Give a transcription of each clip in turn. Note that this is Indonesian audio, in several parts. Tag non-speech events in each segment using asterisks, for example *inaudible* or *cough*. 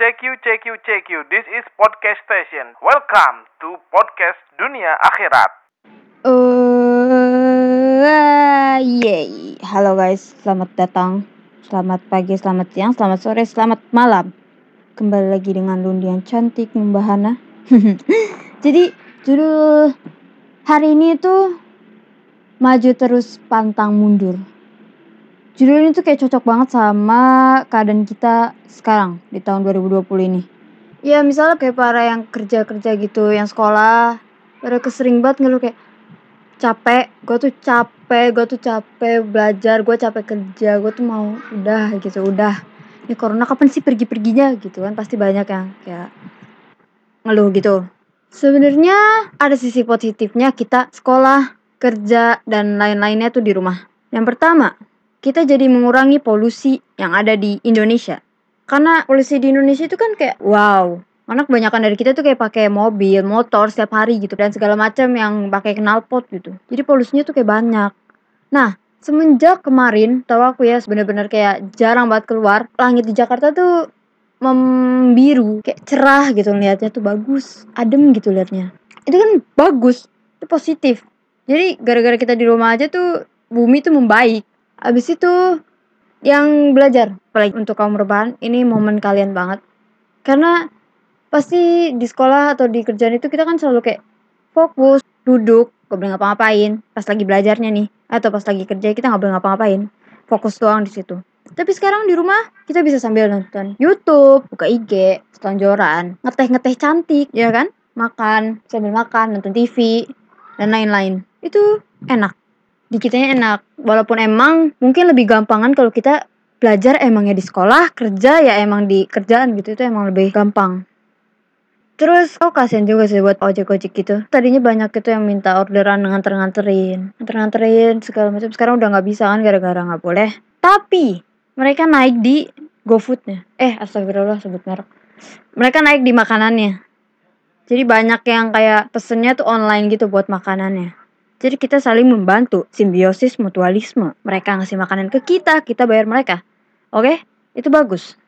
Check you, check you, check you. This is podcast station. Welcome to podcast dunia akhirat. Eh, yeay. Halo guys, selamat datang. Selamat pagi, selamat siang, selamat sore, selamat malam. Kembali lagi dengan Lundi yang cantik membahana. *laughs* Jadi judul hari ini tuh maju terus pantang mundur. Judul ini tuh kayak cocok banget sama keadaan kita sekarang di tahun 2020 ini. Ya misalnya kayak para yang kerja-kerja gitu, yang sekolah, pada kesering banget ngeluh kayak capek, gue tuh capek, gue tuh capek belajar, gue capek kerja, gue tuh mau udah gitu, udah. Ini corona kapan sih pergi-perginya gitu kan pasti banyak yang kayak ngeluh gitu. Sebenarnya ada sisi positifnya kita sekolah, kerja dan lain-lainnya tuh di rumah. Yang pertama, kita jadi mengurangi polusi yang ada di Indonesia. Karena polusi di Indonesia itu kan kayak wow. Karena kebanyakan dari kita tuh kayak pakai mobil, motor setiap hari gitu dan segala macam yang pakai knalpot gitu. Jadi polusinya tuh kayak banyak. Nah, semenjak kemarin tahu aku ya bener-bener kayak jarang banget keluar. Langit di Jakarta tuh membiru, kayak cerah gitu lihatnya tuh bagus, adem gitu liatnya. Itu kan bagus, itu positif. Jadi gara-gara kita di rumah aja tuh bumi tuh membaik. Abis itu yang belajar, apalagi untuk kaum rebahan, ini momen kalian banget. Karena pasti di sekolah atau di kerjaan itu kita kan selalu kayak fokus, duduk, gak boleh ngapa-ngapain. Pas lagi belajarnya nih, atau pas lagi kerja kita gak boleh ngapa-ngapain. Fokus doang di situ. Tapi sekarang di rumah kita bisa sambil nonton YouTube, buka IG, setonjoran, ngeteh-ngeteh cantik, ya kan? Makan, sambil makan, nonton TV, dan lain-lain. Itu enak. Di kitanya enak. Walaupun emang mungkin lebih gampangan kalau kita belajar emangnya di sekolah, kerja ya emang di kerjaan gitu. Itu emang lebih gampang. Terus kok kasihan juga sih buat ojek-ojek gitu. Tadinya banyak itu yang minta orderan nganter-nganterin. Nganter-nganterin segala macam. Sekarang udah nggak bisa kan gara-gara nggak boleh. Tapi mereka naik di GoFoodnya. Eh, astagfirullah sebut merek. Mereka naik di makanannya. Jadi banyak yang kayak pesennya tuh online gitu buat makanannya. Jadi kita saling membantu, simbiosis mutualisme. Mereka ngasih makanan ke kita, kita bayar mereka. Oke? Itu bagus.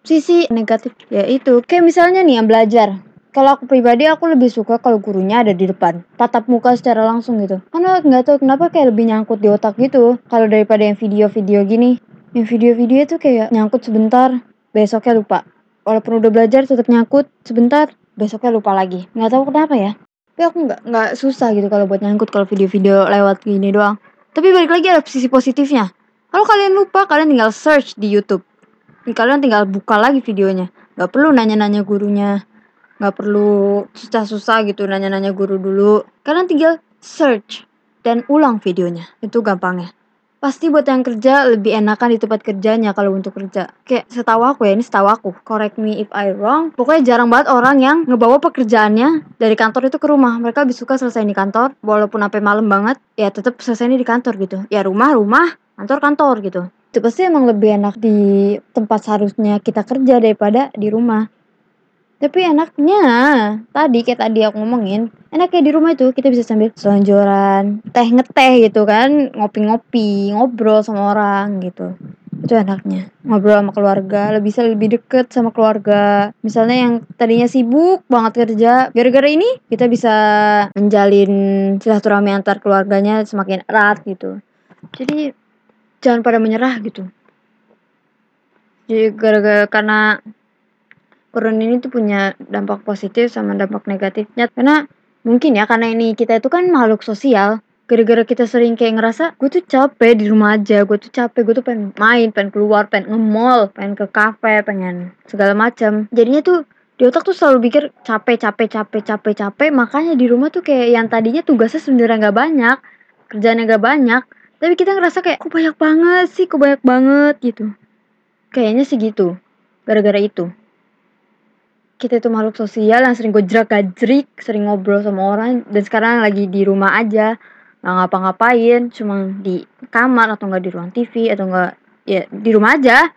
Sisi negatif ya itu, kayak misalnya nih yang belajar. Kalau aku pribadi aku lebih suka kalau gurunya ada di depan, tatap muka secara langsung gitu. Karena nggak tahu kenapa kayak lebih nyangkut di otak gitu. Kalau daripada yang video-video gini, yang video-video itu kayak nyangkut sebentar, besoknya lupa. Walaupun udah belajar tetap nyangkut sebentar, besoknya lupa lagi. Nggak tahu kenapa ya. Tapi aku nggak nggak susah gitu kalau buat nyangkut kalau video-video lewat gini doang. Tapi balik lagi ada sisi positifnya. Kalau kalian lupa, kalian tinggal search di YouTube. Kalian tinggal buka lagi videonya. Gak perlu nanya-nanya gurunya. Gak perlu susah-susah gitu nanya-nanya guru dulu. Kalian tinggal search dan ulang videonya. Itu gampangnya. Pasti buat yang kerja lebih enakan di tempat kerjanya kalau untuk kerja. Kayak setahu aku ya, ini setahu aku. Correct me if I wrong. Pokoknya jarang banget orang yang ngebawa pekerjaannya dari kantor itu ke rumah. Mereka lebih suka selesai di kantor, walaupun sampai malam banget, ya tetap selesai di kantor gitu. Ya rumah, rumah, kantor, kantor gitu. Itu pasti emang lebih enak di tempat seharusnya kita kerja daripada di rumah. Tapi enaknya, tadi kayak tadi aku ngomongin, enaknya di rumah itu kita bisa sambil selonjoran, teh ngeteh gitu kan, ngopi-ngopi, ngobrol sama orang gitu. Itu enaknya. Ngobrol sama keluarga, lebih bisa lebih deket sama keluarga. Misalnya yang tadinya sibuk banget kerja, gara-gara ini kita bisa menjalin silaturahmi antar keluarganya semakin erat gitu. Jadi jangan pada menyerah gitu. Jadi gara-gara karena corona ini tuh punya dampak positif sama dampak negatifnya. Karena mungkin ya karena ini kita itu kan makhluk sosial. Gara-gara kita sering kayak ngerasa gue tuh capek di rumah aja gue tuh capek gue tuh pengen main pengen keluar pengen nge-mall pengen ke kafe pengen segala macam jadinya tuh di otak tuh selalu pikir capek capek capek capek capek. Makanya di rumah tuh kayak yang tadinya tugasnya sebenarnya nggak banyak kerjaan gak banyak tapi kita ngerasa kayak kok banyak banget sih kok banyak banget gitu. Kayaknya sih gitu gara-gara itu kita itu makhluk sosial yang sering gojrak gajrik, sering ngobrol sama orang dan sekarang lagi di rumah aja nggak ngapa-ngapain, cuma di kamar atau nggak di ruang TV atau nggak ya di rumah aja.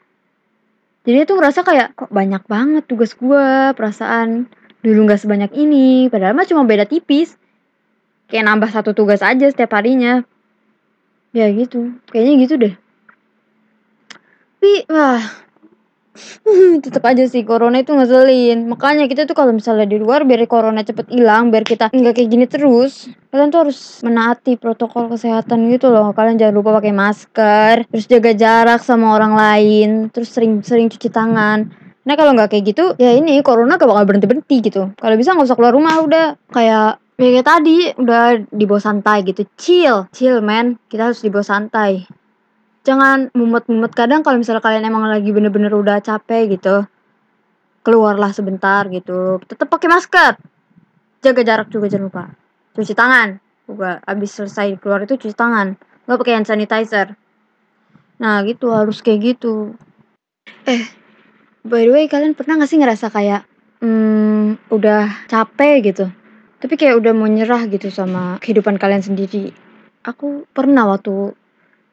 Jadi itu ngerasa kayak kok banyak banget tugas gue, perasaan dulu nggak sebanyak ini, padahal mah cuma beda tipis. Kayak nambah satu tugas aja setiap harinya. Ya gitu, kayaknya gitu deh. Tapi wah, tetap aja sih corona itu ngeselin. Makanya kita tuh kalau misalnya di luar biar corona cepet hilang biar kita nggak kayak gini terus kalian tuh harus menaati protokol kesehatan gitu loh. Kalian jangan lupa pakai masker terus jaga jarak sama orang lain terus sering-sering cuci tangan. Nah kalau nggak kayak gitu ya ini corona gak bakal berhenti berhenti gitu. Kalau bisa nggak usah keluar rumah udah. Kayak ya kayak tadi udah dibawa santai gitu. Chill chill man. Kita harus dibawa santai jangan mumet-mumet. Kadang kalau misalnya kalian emang lagi bener-bener udah capek gitu keluarlah sebentar gitu. Tetap pakai masker. Jaga jarak juga jangan lupa. Cuci tangan. Juga abis selesai keluar itu cuci tangan. Nggak pakai hand sanitizer. Nah gitu. Harus kayak gitu. Eh by the way kalian pernah gak sih ngerasa kayak hmm, udah capek gitu? Tapi kayak udah mau nyerah gitu sama kehidupan kalian sendiri. Aku pernah waktu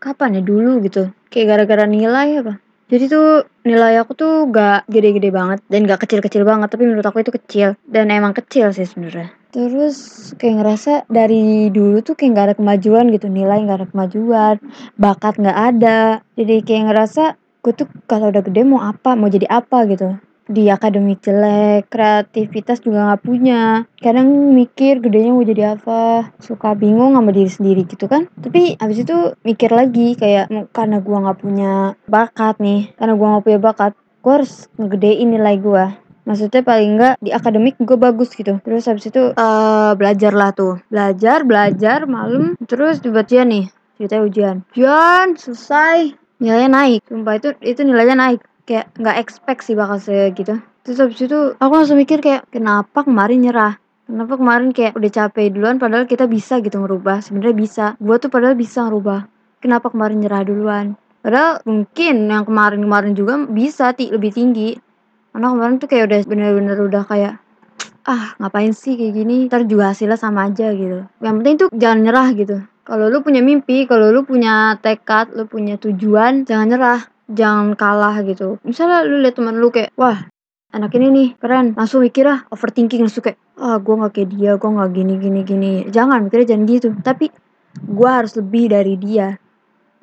kapan ya? Dulu gitu. Kayak gara-gara nilai apa? Jadi tuh nilai aku tuh gak gede-gede banget dan gak kecil-kecil banget tapi menurut aku itu kecil dan emang kecil sih sebenarnya. Terus kayak ngerasa dari dulu tuh kayak gak ada kemajuan gitu. Nilai gak ada kemajuan bakat gak ada. Jadi kayak ngerasa gue tuh kalau udah gede mau apa? Mau jadi apa? gitu di akademik jelek kreativitas juga nggak punya. Kadang mikir gedenya mau jadi apa suka bingung sama diri sendiri gitu kan. Tapi abis itu mikir lagi kayak karena gua nggak punya bakat nih karena gua nggak punya bakat gua harus ngegedein nilai gua. Maksudnya paling enggak di akademik gue bagus gitu. Terus habis itu uh, belajar lah tuh. Belajar belajar malam terus tiba ujian nih ceritanya ujian. Ujian selesai nilainya naik. Sumpah itu itu nilainya naik kayak nggak expect sih bakal segitu terus habis itu aku langsung mikir kayak kenapa kemarin nyerah? Kenapa kemarin kayak udah capek duluan padahal kita bisa gitu ngerubah? Sebenarnya bisa. Gua tuh padahal bisa ngerubah. Kenapa kemarin nyerah duluan? Padahal mungkin yang kemarin-kemarin juga bisa ti lebih tinggi. Karena kemarin tuh kayak udah bener-bener udah kayak ah ngapain sih kayak gini? Ntar juga hasilnya sama aja gitu. Yang penting tuh jangan nyerah gitu. Kalau lu punya mimpi kalau lu punya tekad lu punya tujuan jangan nyerah jangan kalah gitu. Misalnya lu lihat teman lu kayak wah anak ini nih keren. Langsung mikir ah overthinking. Langsung kayak ah gue nggak kayak dia gue nggak gini gini gini. Jangan mikirnya jangan gitu. Tapi gue harus lebih dari dia.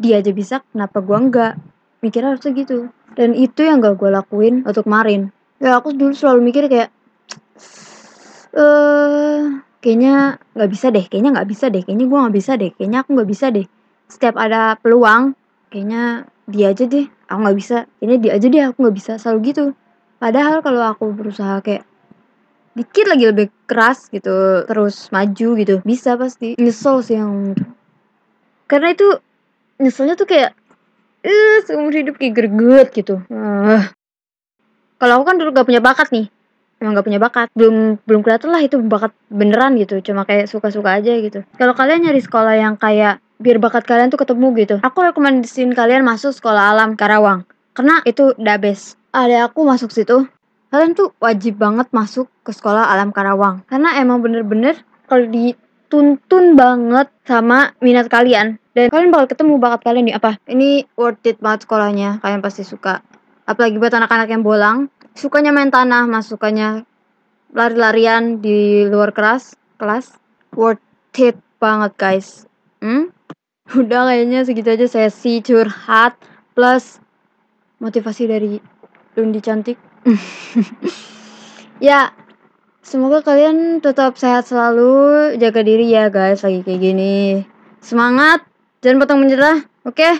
Dia aja bisa kenapa gue enggak mikirnya harusnya gitu. Dan itu yang gak gue lakuin untuk kemarin. Ya aku dulu selalu mikir kayak eh kayaknya nggak bisa deh kayaknya nggak bisa deh kayaknya gue nggak bisa deh kayaknya aku nggak bisa deh. Setiap ada peluang kayaknya dia aja deh aku nggak bisa. Ini dia aja deh aku nggak bisa. Selalu gitu. Padahal kalau aku berusaha kayak dikit lagi lebih keras gitu terus maju gitu bisa pasti. Nyesel sih yang karena itu nyeselnya tuh kayak eh seumur hidup kayak greget gitu. Uh. kalau aku kan dulu gak punya bakat nih emang gak punya bakat. Belum belum kelihatan lah itu bakat beneran gitu cuma kayak suka-suka aja gitu. Kalau kalian nyari sekolah yang kayak biar bakat kalian tuh ketemu gitu. Aku rekomendasiin kalian masuk sekolah alam Karawang karena itu the best. Ada aku masuk situ kalian tuh wajib banget masuk ke sekolah alam Karawang. Karena emang bener-bener kalau dituntun banget sama minat kalian dan kalian bakal ketemu bakat kalian nih. Apa? Ini worth it banget sekolahnya kalian pasti suka. Apalagi buat anak-anak yang bolang sukanya main tanah mas sukanya lari-larian di luar kelas kelas. Worth it banget guys. Hmm? *laughs* udah kayaknya segitu aja sesi curhat plus motivasi dari Lundi cantik *laughs* ya semoga kalian tetap sehat selalu jaga diri ya guys lagi kayak gini semangat jangan potong menyerah oke okay?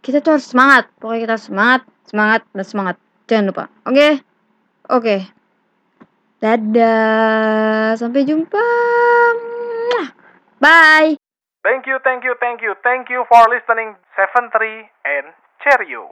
kita tuh harus semangat pokoknya kita semangat semangat dan semangat jangan lupa oke okay? oke okay. dadah sampai jumpa bye Thank you, thank you, thank you, thank you for listening 73 and cheerio.